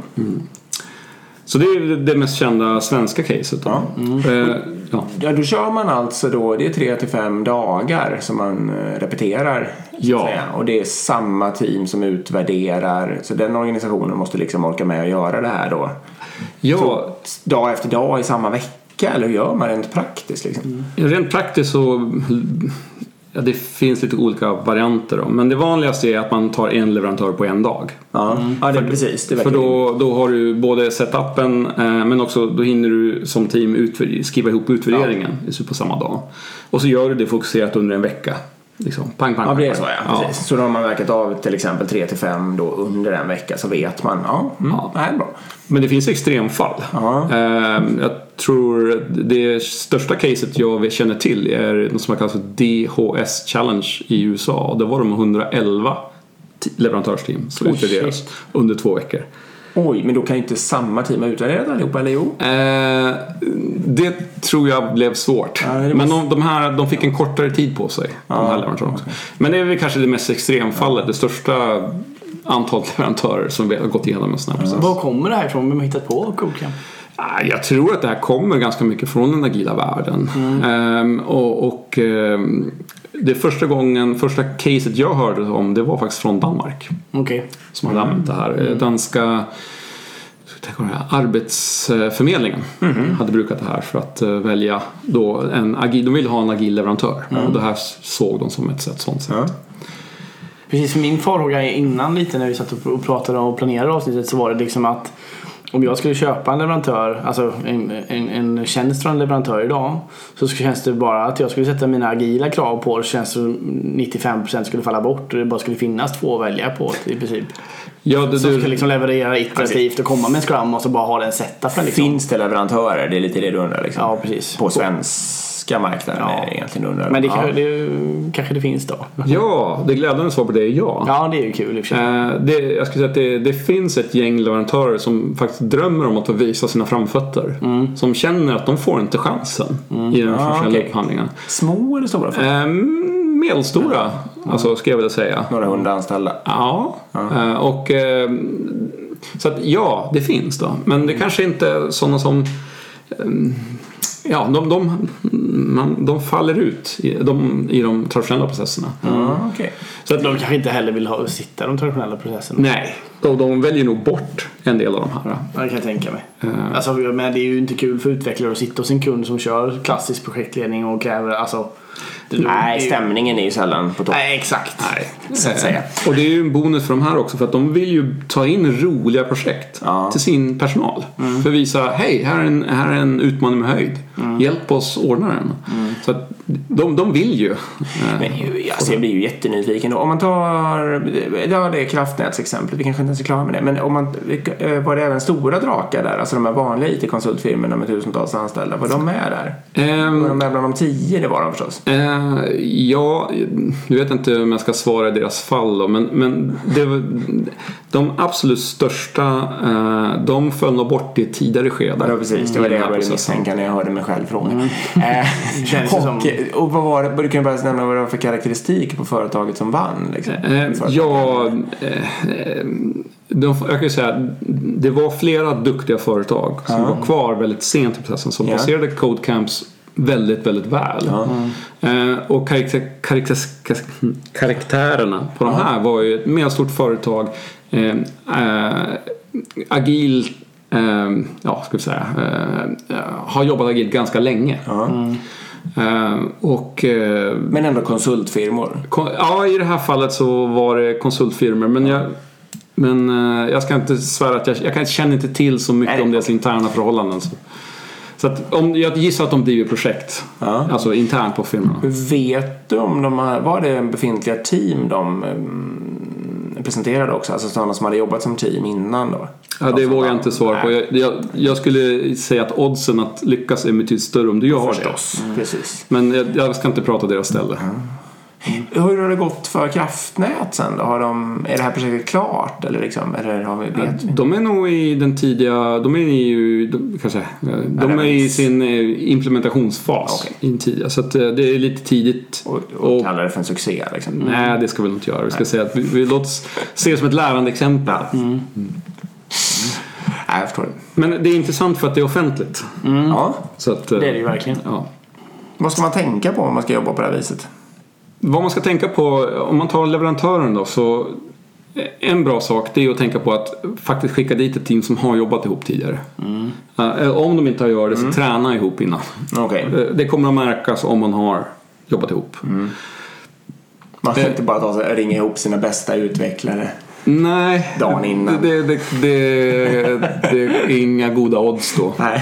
Speaker 3: Så det är det mest kända svenska caset. Då. Eh, ja.
Speaker 2: Ja, då kör man alltså då, det är tre till fem dagar som man eh, repeterar.
Speaker 3: Ja.
Speaker 2: säga. Och det är samma team som utvärderar. Så den organisationen måste liksom orka med att göra det här då.
Speaker 3: ja,
Speaker 2: Så, dag efter dag i samma vecka, eller hur gör man rent praktiskt liksom?
Speaker 3: Rent praktiskt så ja, det finns lite olika varianter då. Men det vanligaste är att man tar en leverantör på en dag.
Speaker 2: Ja, ja det, precis. Det
Speaker 3: För då, då har du både setupen eh, men också då hinner du som team skriva ihop utvärderingen ja. på samma dag. Och så gör du det fokuserat under en vecka. Liksom, pang, pang,
Speaker 2: Ja, det är så ja. Precis. Så då har man verkat av till exempel 3 till 5 då under en vecka så vet man. Ja, mm,
Speaker 3: Ja.
Speaker 2: det här är bra.
Speaker 3: Men det finns extremfall.
Speaker 2: Ja.
Speaker 3: Eh, jag tror det största caset jag känner till är något som kallas för DHS Challenge i USA. Och det var de 111 t- leverantörsteam som utvärderas
Speaker 1: shit.
Speaker 3: under två veckor.
Speaker 2: Oj, men då kan ju inte samma team ha utvärderat allihopa, eller jo?
Speaker 3: Eh, det tror jag blev svårt.
Speaker 2: Ja, det
Speaker 3: Men
Speaker 2: måste-
Speaker 3: de, de här de fick en kortare tid på sig. De här leverantörerna också. Men det är väl kanske det mest extremfallet. Det största antalet leverantörer som vi har gått igenom en sån här process.
Speaker 1: Var kommer det här ifrån? Vem har hittat på codecamp?
Speaker 3: Ah, Jag tror att det här kommer ganska mycket från den agila världen. Ehm, och och ehm, det första gången, första caset jag hörde om det var faktiskt från Danmark.
Speaker 1: Okej.
Speaker 3: Som hade använt det här. Eh, Danska Arbetsförmedlingen hade brukat det här för att eh, välja då en agil, de ville ha en agil leverantör. Och det här såg de som ett sätt, sånt sätt.
Speaker 2: Ja.
Speaker 1: Precis, min farhåga innan lite när vi satt och pratade och planerade avsnittet så var det liksom att om jag skulle köpa en leverantör, alltså en, en, en tjänst från en leverantör idag. Så känns det bara att jag skulle sätta mina agila krav på det så känns det som 95% skulle falla bort och det bara skulle finnas två att välja på i princip.
Speaker 3: Ja, det,
Speaker 1: Som
Speaker 3: du,
Speaker 1: ska liksom leverera iterativt och komma med en scrum och så bara ha den setupen liksom.
Speaker 2: Finns det leverantörer? Det är lite det du undrar liksom.
Speaker 1: Ja, precis.
Speaker 2: På svenska marknaden
Speaker 1: Ja.
Speaker 2: egentligen undrar.
Speaker 1: Men det,
Speaker 2: ja.
Speaker 1: kanske, det kanske det finns då.
Speaker 3: ja, det glädjande svar på det är ja.
Speaker 1: Ja, det är ju kul i och för sig.
Speaker 3: Eh, det, jag skulle säga att det, det finns ett gäng leverantörer som faktiskt drömmer om att få visa sina framfötter. Som känner att de får inte chansen i den
Speaker 2: Ah,
Speaker 3: internationella
Speaker 2: okej.
Speaker 3: upphandlingen.
Speaker 2: Små eller stora? företag?
Speaker 3: Eh, medelstora, alltså, ska jag vilja säga.
Speaker 2: Några hundra anställda.
Speaker 3: Ja, eh, och så att ja, det finns då. Men det kanske inte är sådana som Ja, de, de, man, de faller ut i de, i de traditionella processerna.
Speaker 2: Ja, okej.
Speaker 1: Så att de kanske inte heller vill ha, sitta i de traditionella processerna.
Speaker 3: Nej, de, de väljer nog bort en del av de här.
Speaker 1: Ja, det kan jag tänka mig.
Speaker 3: Eh.
Speaker 1: Alltså, men det är ju inte kul för utvecklare att sitta hos en kund som kör klassisk projektledning och kräver alltså...
Speaker 2: Nej, stämningen är ju sällan på topp.
Speaker 1: Nej, exakt.
Speaker 2: Så att säga.
Speaker 3: Eh, Och det är ju en bonus för de här också för att de vill ju ta in roliga projekt
Speaker 2: Ja. Mm.
Speaker 3: till sin personal. För att visa, hej, här är en, här är en utmaning med höjd. Hjälp oss ordna den. Så att de, de vill ju. eh,
Speaker 2: Men ju- alltså, jag blir ju jättenyfiken. Om man tar, ja det är kraftnätsexemplet, vi kanske inte ens är klara med det. Men om man, eh, var det även stora drakar där? Alltså de här vanliga IT-konsultfirmorna med tusentals anställda, var de med där?
Speaker 3: ehm,
Speaker 2: Var de med bland de tio? Det var de förstås.
Speaker 3: Eh, ja, nu vet inte om jag ska svara i deras fall då, men, men det, var- de absolut största, eh, de föll nog bort i ett tidigare skede.
Speaker 2: Ja, precis. Det var det jag
Speaker 3: här
Speaker 2: började misstänka när jag hörde mig själv fråga.
Speaker 1: Mm.
Speaker 2: Eh,
Speaker 1: Känns det som-
Speaker 2: och, och vad var det, du kan ju bara nämna vad det var för karaktäristik på företaget som vann? Liksom.
Speaker 3: Eh,
Speaker 2: Företaget.
Speaker 3: ja, eh, eh, de, jag kan ju säga det var flera duktiga företag som var kvar väldigt sent i processen som
Speaker 2: Ja.
Speaker 3: baserade Code Camps väldigt, väldigt väl. Eh, och karaktär, karaktär, karaktärerna på de här var ju ett medelstort företag, eh, eh, agil, eh, ja ska vi säga, eh, har jobbat agilt ganska länge. Eh, och eh,
Speaker 2: Men ändå konsultfirmor.
Speaker 3: Kon- Ja, i det här fallet så var det konsultfirmor. Men jag, men eh, jag ska inte svära att jag, jag känner inte till så mycket
Speaker 2: Nej.
Speaker 3: om deras interna förhållanden. Så, så att om, jag gissar att de driver projekt.
Speaker 2: Ja.
Speaker 3: Alltså internt på firmorna.
Speaker 2: Vet du om de har, var det befintliga team de mm, presenterade också? Alltså sådana som hade jobbat som team innan då?
Speaker 3: Ja, det
Speaker 2: Alltså,
Speaker 3: vågar jag inte svara på. Jag, jag, jag skulle säga att oddsen att lyckas är betydligt större om du har
Speaker 2: Förstås, precis.
Speaker 3: det. Men jag, jag ska inte prata deras ställe.
Speaker 2: Hur har det gått för kraftnät sen då? Har de, är det här projektet klart eller liksom? Eller har vi, vet vi?
Speaker 3: De är nog i den tidiga, de är ju, de, kanske, de är i sin eh, implementationsfas.
Speaker 2: Okej.
Speaker 3: i den tidiga, så att eh, det är lite tidigt.
Speaker 2: Och, och
Speaker 3: Och-
Speaker 2: kallar det för en succé liksom?
Speaker 3: Nej, det ska vi nog inte göra. Vi ska säga att vi, vi låt oss se det som ett lärande exempel.
Speaker 2: Nej, jag förstår det.
Speaker 3: Men det är intressant för att det är offentligt.
Speaker 2: Ja.
Speaker 3: Så att, eh,
Speaker 1: Det är det ju verkligen.
Speaker 3: Ja.
Speaker 2: Vad ska man tänka på om man ska jobba på det här viset?
Speaker 3: Vad man ska tänka på, om man tar leverantören då, så en bra sak det är att tänka på att faktiskt skicka dit ett team som har jobbat ihop tidigare. Eh, Om de inte har gjort det, så träna ihop innan.
Speaker 2: Okej.
Speaker 3: Eh, Det kommer att märkas om man har jobbat ihop.
Speaker 2: Man kan inte bara ta sig, ringa ihop sina bästa utvecklare.
Speaker 3: Nej,
Speaker 2: Dagen innan.
Speaker 3: Det, det, det, det är inga goda odds då.
Speaker 2: Nej.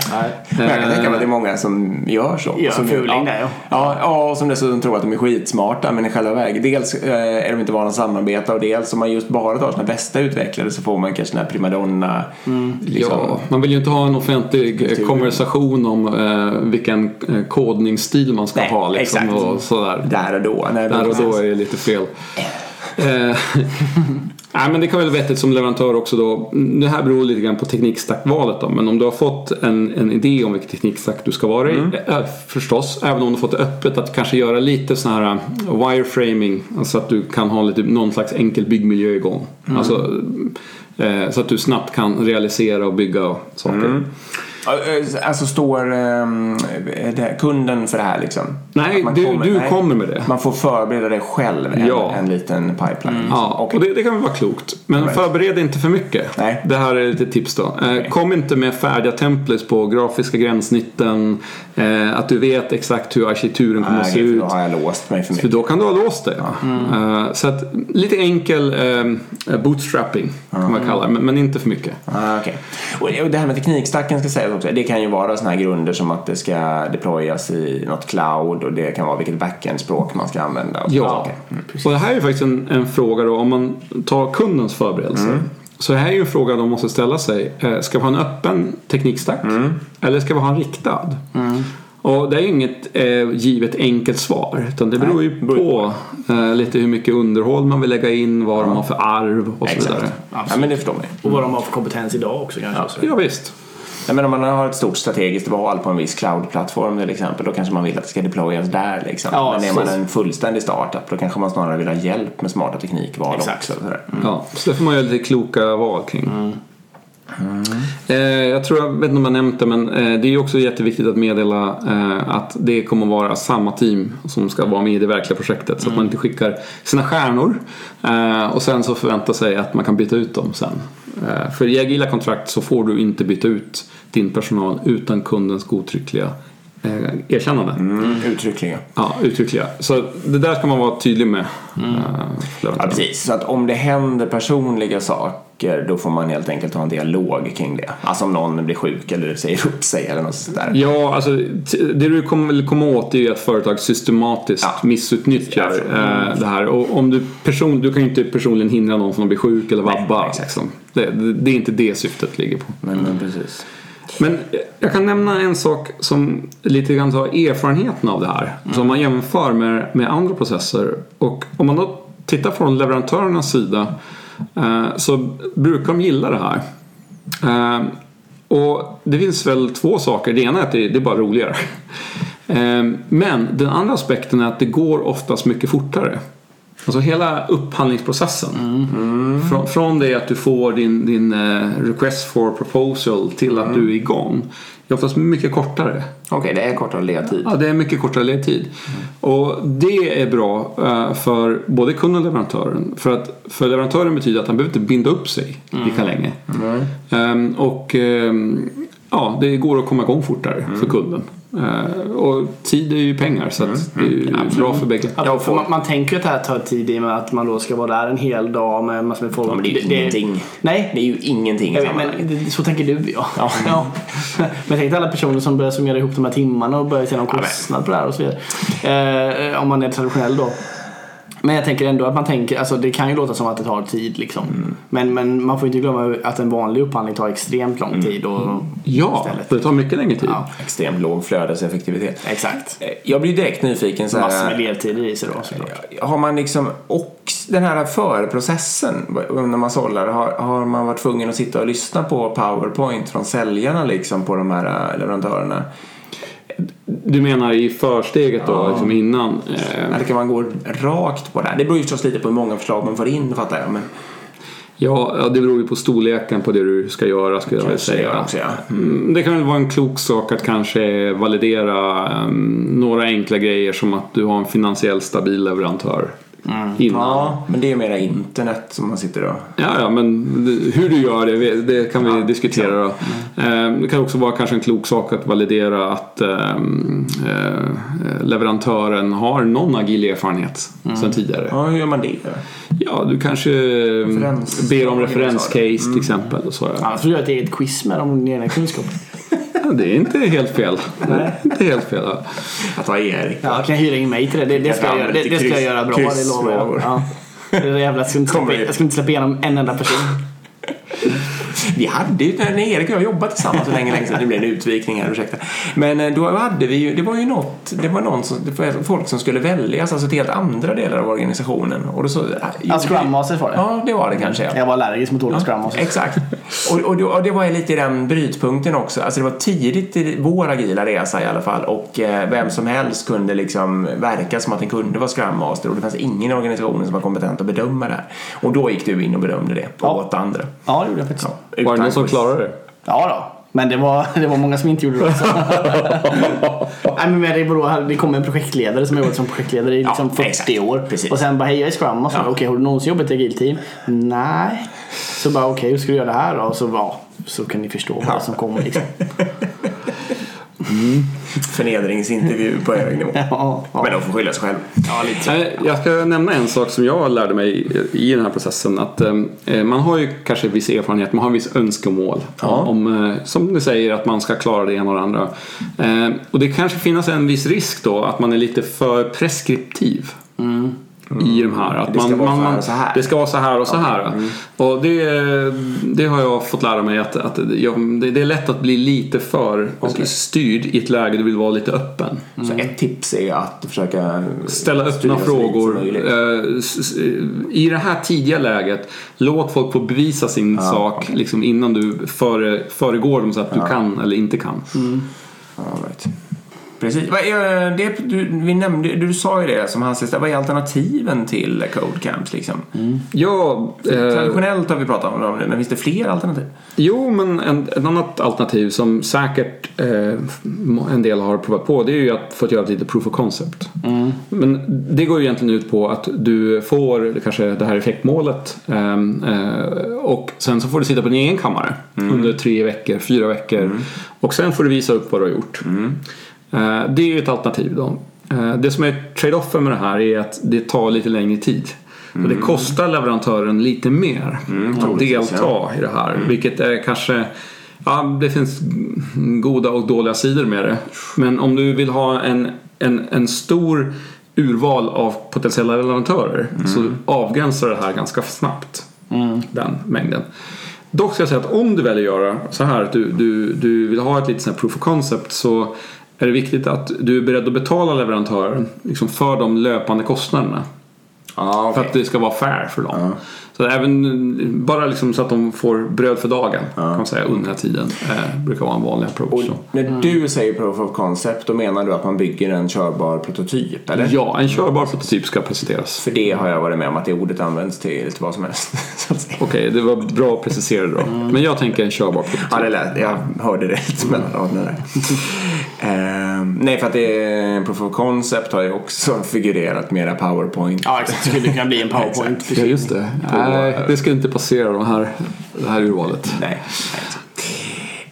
Speaker 2: Men jag kan tänka mig att det är många som gör så.
Speaker 1: Gör
Speaker 2: som,
Speaker 1: fuling
Speaker 2: ja,
Speaker 1: där, ja.
Speaker 2: ja. Ja, och som dessutom tror att de är skitsmarta. Men i själva verket, dels eh, är de inte vana att samarbeta och dels om man just bara tar sina bästa utvecklare så får man kanske den här primadonna. Liksom.
Speaker 3: Ja, man vill ju inte ha en offentlig eh, konversation om eh, vilken eh, kodningsstil man ska
Speaker 2: Nej,
Speaker 3: ha. Liksom,
Speaker 2: exakt.
Speaker 3: och sådär.
Speaker 2: Där och då. Nej,
Speaker 3: Där och då är det lite fel. Nej, men det kan väl vara vettigt som leverantör också då. Det här beror lite grann på teknikstackvalet då. Men om du har fått en, en idé om vilken teknikstack du ska vara i. eh, Förstås, även om du fått det öppet. Att kanske göra lite sån här eh, wireframing. Alltså att du kan ha lite, någon slags enkel byggmiljö igång. Alltså, eh, så att du snabbt kan realisera och bygga saker.
Speaker 2: Alltså står det, kunden för det här liksom?
Speaker 3: Nej,
Speaker 2: Att man
Speaker 3: du, du
Speaker 2: nej.
Speaker 3: kommer med det.
Speaker 2: Man får förbereda det själv, en,
Speaker 3: Ja.
Speaker 2: en liten pipeline. liksom.
Speaker 3: Ja,
Speaker 2: Okej.
Speaker 3: och det, det kan vara klokt. Men
Speaker 2: Right.
Speaker 3: förbered inte för mycket.
Speaker 2: Nej.
Speaker 3: Det här är lite tips då. Eh, Kom inte med färdiga templates på grafiska gränssnitten. Eh, att du vet exakt hur arkitekturen kommer
Speaker 2: Nej,
Speaker 3: att se
Speaker 2: för
Speaker 3: ut.
Speaker 2: då har jag låst mig för
Speaker 3: För
Speaker 2: mycket.
Speaker 3: då kan du ha låst det. Eh, så att lite enkel eh, bootstrapping kan man kalla det. Men, inte för mycket.
Speaker 2: Ah, okay. och, det här med teknikstacken ska sägas också. Det kan ju vara sådana här grunder som att det ska deployas i något cloud och det kan vara vilket backend-språk man ska använda. och
Speaker 3: Ja,
Speaker 2: saker. Mm.
Speaker 3: och det här är ju faktiskt en, en fråga då om man tar kundens förberedelser. Så det här är ju en fråga de måste ställa sig. Eh, Ska vi ha en öppen teknikstack? Eller ska vi ha en riktad? Och det är ju inget eh, givet enkelt svar. Utan det beror ju
Speaker 2: beror ju
Speaker 3: på eh, lite hur mycket underhåll man vill lägga in, vad de har för arv och så vidare.
Speaker 2: Exakt. Ja, men det förstår man.
Speaker 1: Och vad de har för kompetens idag också kanske. Så.
Speaker 3: Ja, visst.
Speaker 2: Ja, men om man har ett stort strategiskt val på en viss cloud-plattform till exempel, då kanske man vill att det ska deployas där. Liksom.
Speaker 1: Ja,
Speaker 2: men är man en fullständig startup, då kanske man snarare vill ha hjälp med smarta teknikval
Speaker 1: Exakt.
Speaker 2: också. Sådär.
Speaker 3: Ja, så det får man göra lite kloka val kring. Eh, jag tror, jag vet inte om jag nämnt det, men eh, det är också jätteviktigt att meddela eh, att det kommer vara samma team som ska vara med i det verkliga projektet. Så att man inte skickar sina stjärnor och sen så förväntar sig att man kan byta ut dem sen. Eh, för i agila kontrakt så får du inte byta ut din personal utan kundens godtyckliga erkännande.
Speaker 2: Mm, uttryckligen.
Speaker 3: Ja, uttryckliga. Så det där ska man vara tydlig med. eh,
Speaker 2: Ja, precis. Så att om det händer personliga saker, då får man helt enkelt ha en dialog kring det. Alltså om någon blir sjuk eller säger upp sig eller något sånt där.
Speaker 3: Ja, alltså det du kommer vill komma åt är ju att företag systematiskt
Speaker 2: Ja.
Speaker 3: missutnyttjar eh, det här. Och om du, person, du kan ju inte personligen hindra någon från att bli sjuk eller
Speaker 2: Nej,
Speaker 3: vabba.
Speaker 2: exakt.
Speaker 3: liksom. det, det, är inte det syftet ligger på.
Speaker 2: Men, men precis.
Speaker 3: Men jag kan nämna en sak som lite grann tar erfarenheten av det här. Som man jämför med, med andra processer. Och om man då tittar från leverantörernas sida eh, så brukar de gilla det här. Eh, och det finns väl två saker. Det ena är att det, det är bara roligare. Eh, men den andra aspekten är att det går oftast mycket fortare. Alltså hela upphandlingsprocessen. Från, från det att du får din, din eh, request for proposal till att du är igång. Det är oftast mycket kortare.
Speaker 2: Okej, det är kortare ledtid.
Speaker 3: Ja, det är mycket kortare ledtid. Och det är bra eh, för både kunden och leverantören. För att för leverantören betyder att han behöver inte binda upp sig lika länge. Ehm, och ehm, ja, det går att komma igång fortare för kunden. Eh, och tid är ju pengar så att det är ju bra för bägge.
Speaker 1: Ja, för man, man tänker ju att det här tar tid i och med att man då ska vara där en hel dag med massor med folk.
Speaker 2: Ja, men det är ju ingenting.
Speaker 1: Nej,
Speaker 2: Det är ju ingenting
Speaker 1: jag vet, men det- så tänker du ja. ja. Men tänk dig alla personer som börjar summera ihop de här timmarna och börjar se någon kostnad på det här och så vidare. Eh, om man är traditionell då. Men jag tänker ändå att man tänker, alltså det kan ju låta som att det tar tid liksom.
Speaker 2: Mm.
Speaker 1: Men, men man får inte glömma att en vanlig upphandling tar extremt lång tid. Och,
Speaker 3: Ja,
Speaker 1: istället.
Speaker 3: det tar mycket längre tid.
Speaker 1: Ja,
Speaker 2: Extremt låg flödeseffektivitet.
Speaker 1: exakt.
Speaker 2: Eh, Jag blir direkt nyfiken så
Speaker 1: Massor med
Speaker 2: här.
Speaker 1: ledtider i sig då såklart.
Speaker 2: Har man liksom och den här förprocessen när man sållar, har, har man varit tvungen att sitta och lyssna på powerpoint från säljarna liksom på de här eh, leverantörerna?
Speaker 3: Du menar i försteget då, liksom innan? Eh,
Speaker 2: Eller kan man gå rakt på det här? Det beror ju förstås lite på hur många förslag man får in fattar jag. Men
Speaker 3: ja, ja, det beror ju på storleken på det du ska göra skulle jag vilja säga.
Speaker 2: också, ja.
Speaker 3: Mm, Det kan väl vara en klok sak att kanske validera um, några enkla grejer som att du har en finansiellt stabil leverantör innan.
Speaker 2: ja, men det är mera internet som man sitter och...
Speaker 3: Ja, ja, men hur du gör det, det kan vi diskutera då. Eh, Det kan också vara kanske en klok sak att validera att ehm, eh, leverantören har någon agil erfarenhet sedan tidigare.
Speaker 2: Ja, hur gör man det?
Speaker 3: Ja, du kanske ehm,
Speaker 2: Referens-
Speaker 3: ber om
Speaker 2: Ja,
Speaker 3: referenscase till exempel. Och så.
Speaker 1: Annars får du göra ett eget quiz med om din egna kunskap.
Speaker 3: Ja, det är inte helt fel. Det är inte helt fel. ja.
Speaker 2: Att vara Erik.
Speaker 1: Ja, kan jag hyra in mig till det? Det, det, ska, jag, göra. det, det ska jag göra bra, det lovar jag. Ja. Det är jävla, jag, inte släppa, jag ska inte släppa igenom en enda person.
Speaker 2: Vi hade ju, när Erik och jag jobbat tillsammans för länge, länge sedan, det blev en utvikning här, ursäkta. Men eh, då hade vi ju, det var ju något, det var någon som, var folk som skulle väljas, alltså till helt andra delar av organisationen. Och då så,
Speaker 1: Ja, Scrum Masters var det.
Speaker 2: Ja, det var det kanske. Ja.
Speaker 1: Jag var allergisk mot ordet Scrum Masters.
Speaker 2: Exakt. Och, och, då, och det var ju lite i den brytpunkten också. Alltså det var tidigt i vår agila resa i alla fall och eh, vem som helst kunde liksom verka som att den kunde vara Scrum Master och det fanns ingen i organisationen som var kompetent att bedöma det här. Och då gick du in och bedömde det
Speaker 1: Ja.
Speaker 2: åt andra.
Speaker 1: Ja, det gjorde jag faktiskt.
Speaker 3: Var det någon som klarade det?
Speaker 1: Ja då. Men det var, det var många som inte gjorde det också. Nej, men det, då, det kom en projektledare som har jobbat som projektledare i liksom 40
Speaker 2: exakt.
Speaker 1: år.
Speaker 2: Precis.
Speaker 1: Och sen bara, hej jag är Scrum Master.
Speaker 2: Ja.
Speaker 1: Okej, har du någonsin jobbat i Agile Team? Nej. Så bara, okej hur ska du göra det här då? Och så, ja, så kan ni förstå vad som kommer liksom.
Speaker 2: Förnedringsintervju på hög nivå.
Speaker 1: Ja, ja.
Speaker 2: Men de får skylla sig själva.
Speaker 1: ja lite.
Speaker 3: Nej, Jag ska nämna en sak som jag lärde mig i den här processen. Att eh, Man har ju kanske viss erfarenhet, man har en viss önskemål. Om, eh, som du säger, att man ska klara det ena och det andra. Eh, och det kanske finns en viss risk då att man är lite för preskriptiv. I de här. Att
Speaker 2: Det ska
Speaker 3: man,
Speaker 2: vara
Speaker 3: man,
Speaker 2: så här så här.
Speaker 3: Det ska vara så här och så här. Och det, det har jag fått lära mig att, att jag, det, det är lätt att bli lite för styrd i ett läge du vill vara lite öppen.
Speaker 2: Så ett tips är att försöka
Speaker 3: Ställa öppna frågor. Eh, I det här tidiga läget, låt folk få bevisa sin sak liksom, innan du före, föregår dem så att du kan eller inte kan.
Speaker 2: All right. Precis. Det, du, vi nämnde, du sa ju det som Hasse, vad är alternativen till Code Camps liksom?
Speaker 3: Ja, eh,
Speaker 2: Traditionellt har vi pratat om det, men finns det fler alternativ?
Speaker 3: jo, men en, ett annat alternativ som säkert eh, en del har provat på det är ju att få göra lite proof of concept. Men det går ju egentligen ut på att du får kanske det här effektmålet ehm, eh, och sen så får du sitta på din egen kammare under tre veckor, fyra veckor och sen får du visa upp vad du har gjort. Eh, det är ju ett alternativ då. Eh, det som är trade-offen med det här är att det tar lite längre tid. Och det kostar leverantören lite mer att
Speaker 2: troligtvis,
Speaker 3: delta i det här. Vilket är kanske Ja, det finns goda och dåliga sidor med det. Men om du vill ha en, en, en stor urval av potentiella leverantörer så avgränsar det här ganska snabbt. Den mängden. Dock ska jag säga att om du väljer att göra så här att du, du, du vill ha ett litet sånt proof of concept så är det viktigt att du är beredd att betala leverantören liksom för de löpande kostnaderna.
Speaker 2: Ja,
Speaker 3: För att det ska vara fair för dem. Så även bara liksom så att de får bröd för dagen kan man säga under den här tiden. Eh, brukar vara en vanlig approach.
Speaker 2: Och när du säger proof of concept, då menar du att man bygger en körbar prototyp, eller?
Speaker 3: Ja, en körbar prototyp ska presenteras.
Speaker 2: För det har jag varit med om att det ordet används till lite vad som helst. att.
Speaker 3: Okej, det var bra preciserat då. Men jag tänker en körbar prototyp.
Speaker 2: Ja, det lät, jag hörde det lite mellan raderna nej, för att det är, proof of concept har ju också figurerat mera powerpoint.
Speaker 1: Ja exakt, det skulle kunna bli en powerpoint.
Speaker 3: Ja, just det. Nej, det ska inte passera de här, det här urvalet.
Speaker 2: Nej,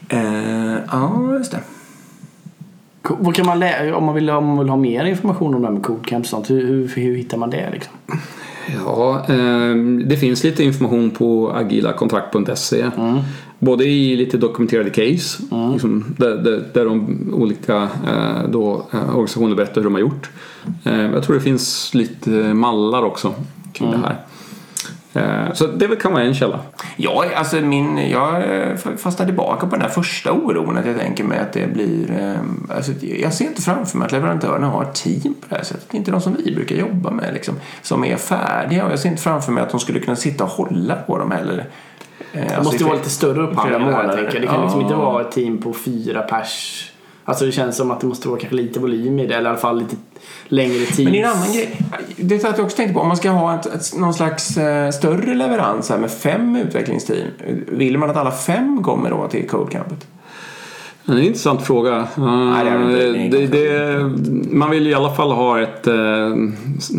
Speaker 2: nej. Ehm, ja, just det.
Speaker 1: Vad kan man lä- om man vill, om man vill ha mer information om det här med codecamp och sånt, hur, hur, hur hittar man det liksom?
Speaker 3: Ja, ehm, det finns lite information på agilakontrakt.se. Både i lite dokumenterade case, liksom, där, där, där de olika eh, då, eh, organisationer berättar hur de har gjort. Eh, jag tror det finns lite mallar också kring det här. Så det kan vara en källa.
Speaker 2: Ja, alltså min, jag fastnar tillbaka på den här första oron att jag tänker mig att det blir... Alltså, jag ser inte framför mig att leverantörerna har ett team på det här sättet. Inte de som vi brukar jobba med liksom, som är färdiga. Och jag ser inte framför mig att de skulle kunna sitta och hålla på dem heller. Eh,
Speaker 1: Det
Speaker 2: alltså,
Speaker 1: måste
Speaker 2: i-
Speaker 1: vara lite större tänker jag. Det kan liksom
Speaker 2: Ja.
Speaker 1: inte vara ett team på fyra pers. Alltså det känns som att det måste vara kanske lite volym i det eller i alla fall lite längre tid.
Speaker 2: Men det är en annan grej. Det är att jag också tänkte på. Om man ska ha ett, ett, någon slags eh, större leverans här med fem utvecklingsteam. Vill man att alla fem kommer då till Codecampet?
Speaker 3: Det är en intressant fråga.
Speaker 2: är det inte.
Speaker 3: det, det, man vill i alla fall ha ett eh,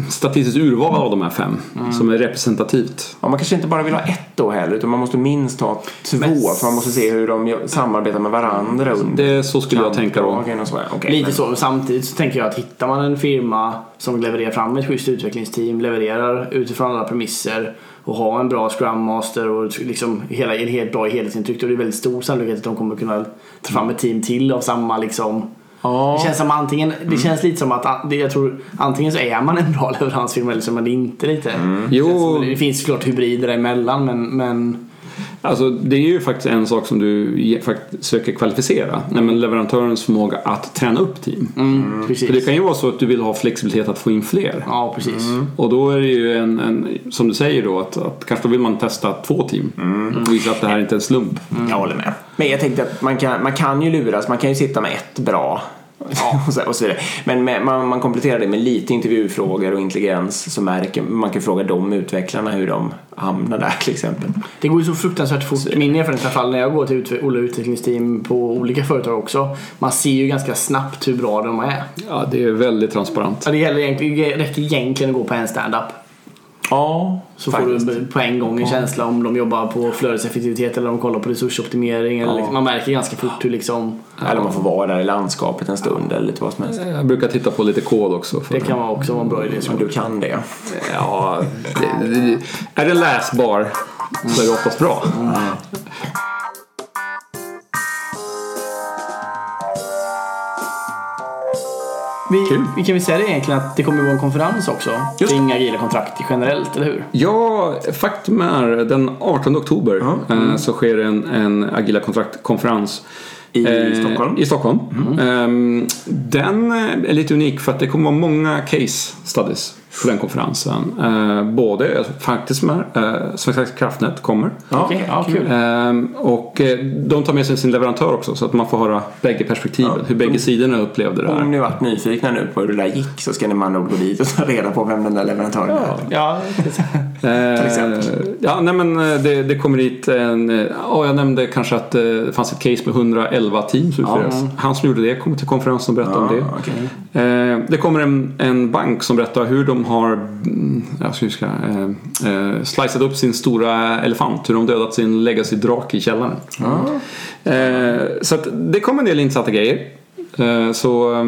Speaker 3: statistiskt urval av de här fem som är representativt.
Speaker 2: Ja, man kanske inte bara vill ha ett då heller utan man måste minst ha två
Speaker 1: Men-
Speaker 2: för man måste se hur de samarbetar med varandra under
Speaker 3: Det, så skulle jag tänka då.
Speaker 2: så. Okej,
Speaker 1: Lite
Speaker 2: men-
Speaker 1: så. Samtidigt så tänker jag att hittar man en firma som levererar fram ett schysst utvecklingsteam, levererar utifrån alla premisser och har en bra Scrum Master och liksom hela, en helt bra helhetsintryck då är det väldigt stor sannolikhet att de kommer kunna ta fram ett team till av samma liksom
Speaker 2: Ja.
Speaker 1: Det känns som antingen, det känns lite som att det, jag tror antingen så är man en bra leveransfirma eller så är man det inte lite. Det, känns som- det finns såklart hybrider däremellan men, men
Speaker 3: Alltså, det är ju faktiskt en sak som du söker kvalificera. Nämligen leverantörens förmåga att träna upp team.
Speaker 1: mm, precis.
Speaker 3: För det kan ju vara så att du vill ha flexibilitet att få in fler.
Speaker 1: Ja precis.
Speaker 3: Och då är det ju en, en som du säger då, att, att kanske då vill man testa två team. Och visa att det här inte är en slump.
Speaker 2: Jag håller med. Men jag tänkte att man kan, man kan ju luras. Man kan ju sitta med ett bra och, så, och så vidare. Men med, man, man kompletterar det med lite intervjufrågor och intelligens så märker man kan fråga de utvecklarna hur de hamnar där till exempel.
Speaker 1: Det går ju så fruktansvärt fort. Min erfarenhet i alla fall när jag går till utve- olika utvecklingsteam på olika företag också. Man ser ju ganska snabbt hur bra de är.
Speaker 3: Ja, det är väldigt transparent.
Speaker 1: Ja, det gäller egentligen, det räcker egentligen att gå på en stand-up.
Speaker 2: Ja,
Speaker 1: Så får du på en gång en känsla om de jobbar på flödeseffektivitet eller om de kollar på resursoptimering. Eller
Speaker 3: Ja.
Speaker 1: liksom, man märker ganska fort hur liksom,
Speaker 2: Eller man får vara där i landskapet en stund eller lite vad som helst.
Speaker 3: Jag brukar titta på lite kod också. För
Speaker 1: det kan vara också vara en bra idé.
Speaker 2: Men du kan det.
Speaker 3: Ja, det, det, är det läsbar så är det oftast bra.
Speaker 1: Vi,
Speaker 3: Kul.
Speaker 1: vi kan väl säga det egentligen att det kommer att vara en konferens också.
Speaker 2: Just.
Speaker 1: Kring agila kontrakt generellt, eller hur?
Speaker 3: Ja, faktum är den 18 oktober eh, så sker en, en Agila kontraktkonferens
Speaker 2: I
Speaker 3: eh,
Speaker 2: Stockholm?
Speaker 3: I Stockholm. Ehm, den är lite unik för att det kommer vara många case studies på den konferensen. Eh, både faktiskt med eh, Svenska kraftnät kommer.
Speaker 2: Ja,
Speaker 1: Okej, ja, kul.
Speaker 3: Ehm, och eh, de tar med sig sin leverantör också så att man får höra bägge perspektiven. Hur bägge sidorna upplevde det
Speaker 2: Om
Speaker 3: här.
Speaker 2: ni varit nyfikna nu på hur det där gick så ska ni andra ord gå dit och ta reda på vem den där leverantören är.
Speaker 1: Ja,
Speaker 3: Eh,
Speaker 2: exempel.
Speaker 3: ja, nej men eh, det, det kommer hit en... eh, Ja, jag nämnde kanske att eh, det fanns ett case med 111 teams utfördes. Han som gjorde det kommer till konferensen och berättar om det.
Speaker 2: Ja.
Speaker 3: Eh, det kommer en, en bank som berättar hur de har mm, jag ska, ska, eh, eh, slicat upp sin stora elefant. Hur de dödat sin legacy-drake i källaren. Eh, så att det kommer en del intressanta grejer. Eh, så eh,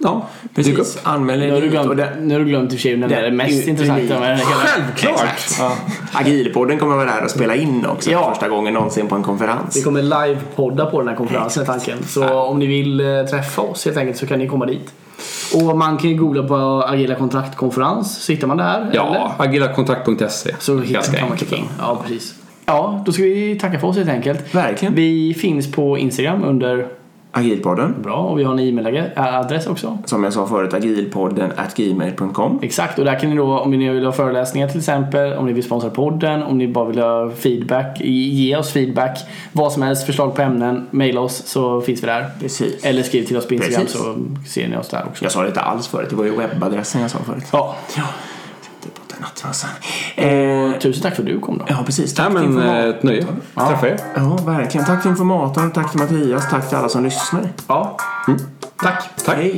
Speaker 3: ja, dyk upp.
Speaker 2: Precis, anmäl
Speaker 1: Nu har du
Speaker 2: er
Speaker 1: glömt,
Speaker 2: det-
Speaker 1: nu har du glömt att nämna det
Speaker 2: är
Speaker 1: mest intressanta med den.
Speaker 3: Självklart!
Speaker 2: Exakt. Agilpodden kommer vara där och spela in också
Speaker 1: Ja.
Speaker 2: för första gången någonsin på en
Speaker 1: Vi
Speaker 2: konferens.
Speaker 1: kommer live-podda på den här konferensen är tanken. Så om ni vill eh, träffa oss helt enkelt så kan ni komma dit. Och man kan ju googla på Agila kontraktkonferens så hittar man det här.
Speaker 3: Ja, agilakontrakt.se.
Speaker 1: Så hittar
Speaker 3: Ganska
Speaker 1: man
Speaker 3: enkelt.
Speaker 1: in. Ja, precis. Ja, då ska vi tacka för oss helt enkelt.
Speaker 2: Verkligen.
Speaker 1: Vi finns på Instagram under
Speaker 2: Agilpodden.
Speaker 1: bra och vi har en e-mailadress också.
Speaker 2: Som jag sa förut, agilpodden at gmail.com.
Speaker 1: Exakt, och där kan ni då om ni vill ha föreläsningar till exempel, om ni vill sponsra podden, om ni bara vill ha feedback, ge oss feedback, vad som helst, förslag på ämnen, mejla oss så finns vi där.
Speaker 2: Precis.
Speaker 1: Eller skriv till oss på Instagram
Speaker 2: Precis.
Speaker 1: så ser ni oss där också.
Speaker 2: Jag sa det inte alls förut, det var ju webbadressen jag sa förut.
Speaker 1: Ja,
Speaker 2: Ja, på nattmössan. Eh,
Speaker 1: tusen tack för att du kom då.
Speaker 2: ja, precis. Tack till
Speaker 3: men eh,
Speaker 2: informator.
Speaker 3: ett nöje. Träffa er.
Speaker 2: Ja, verkligen. Tack till informatorn, tack till Mattias, tack till alla som lyssnar.
Speaker 1: Ja, tack.
Speaker 3: Tack.
Speaker 2: Hej.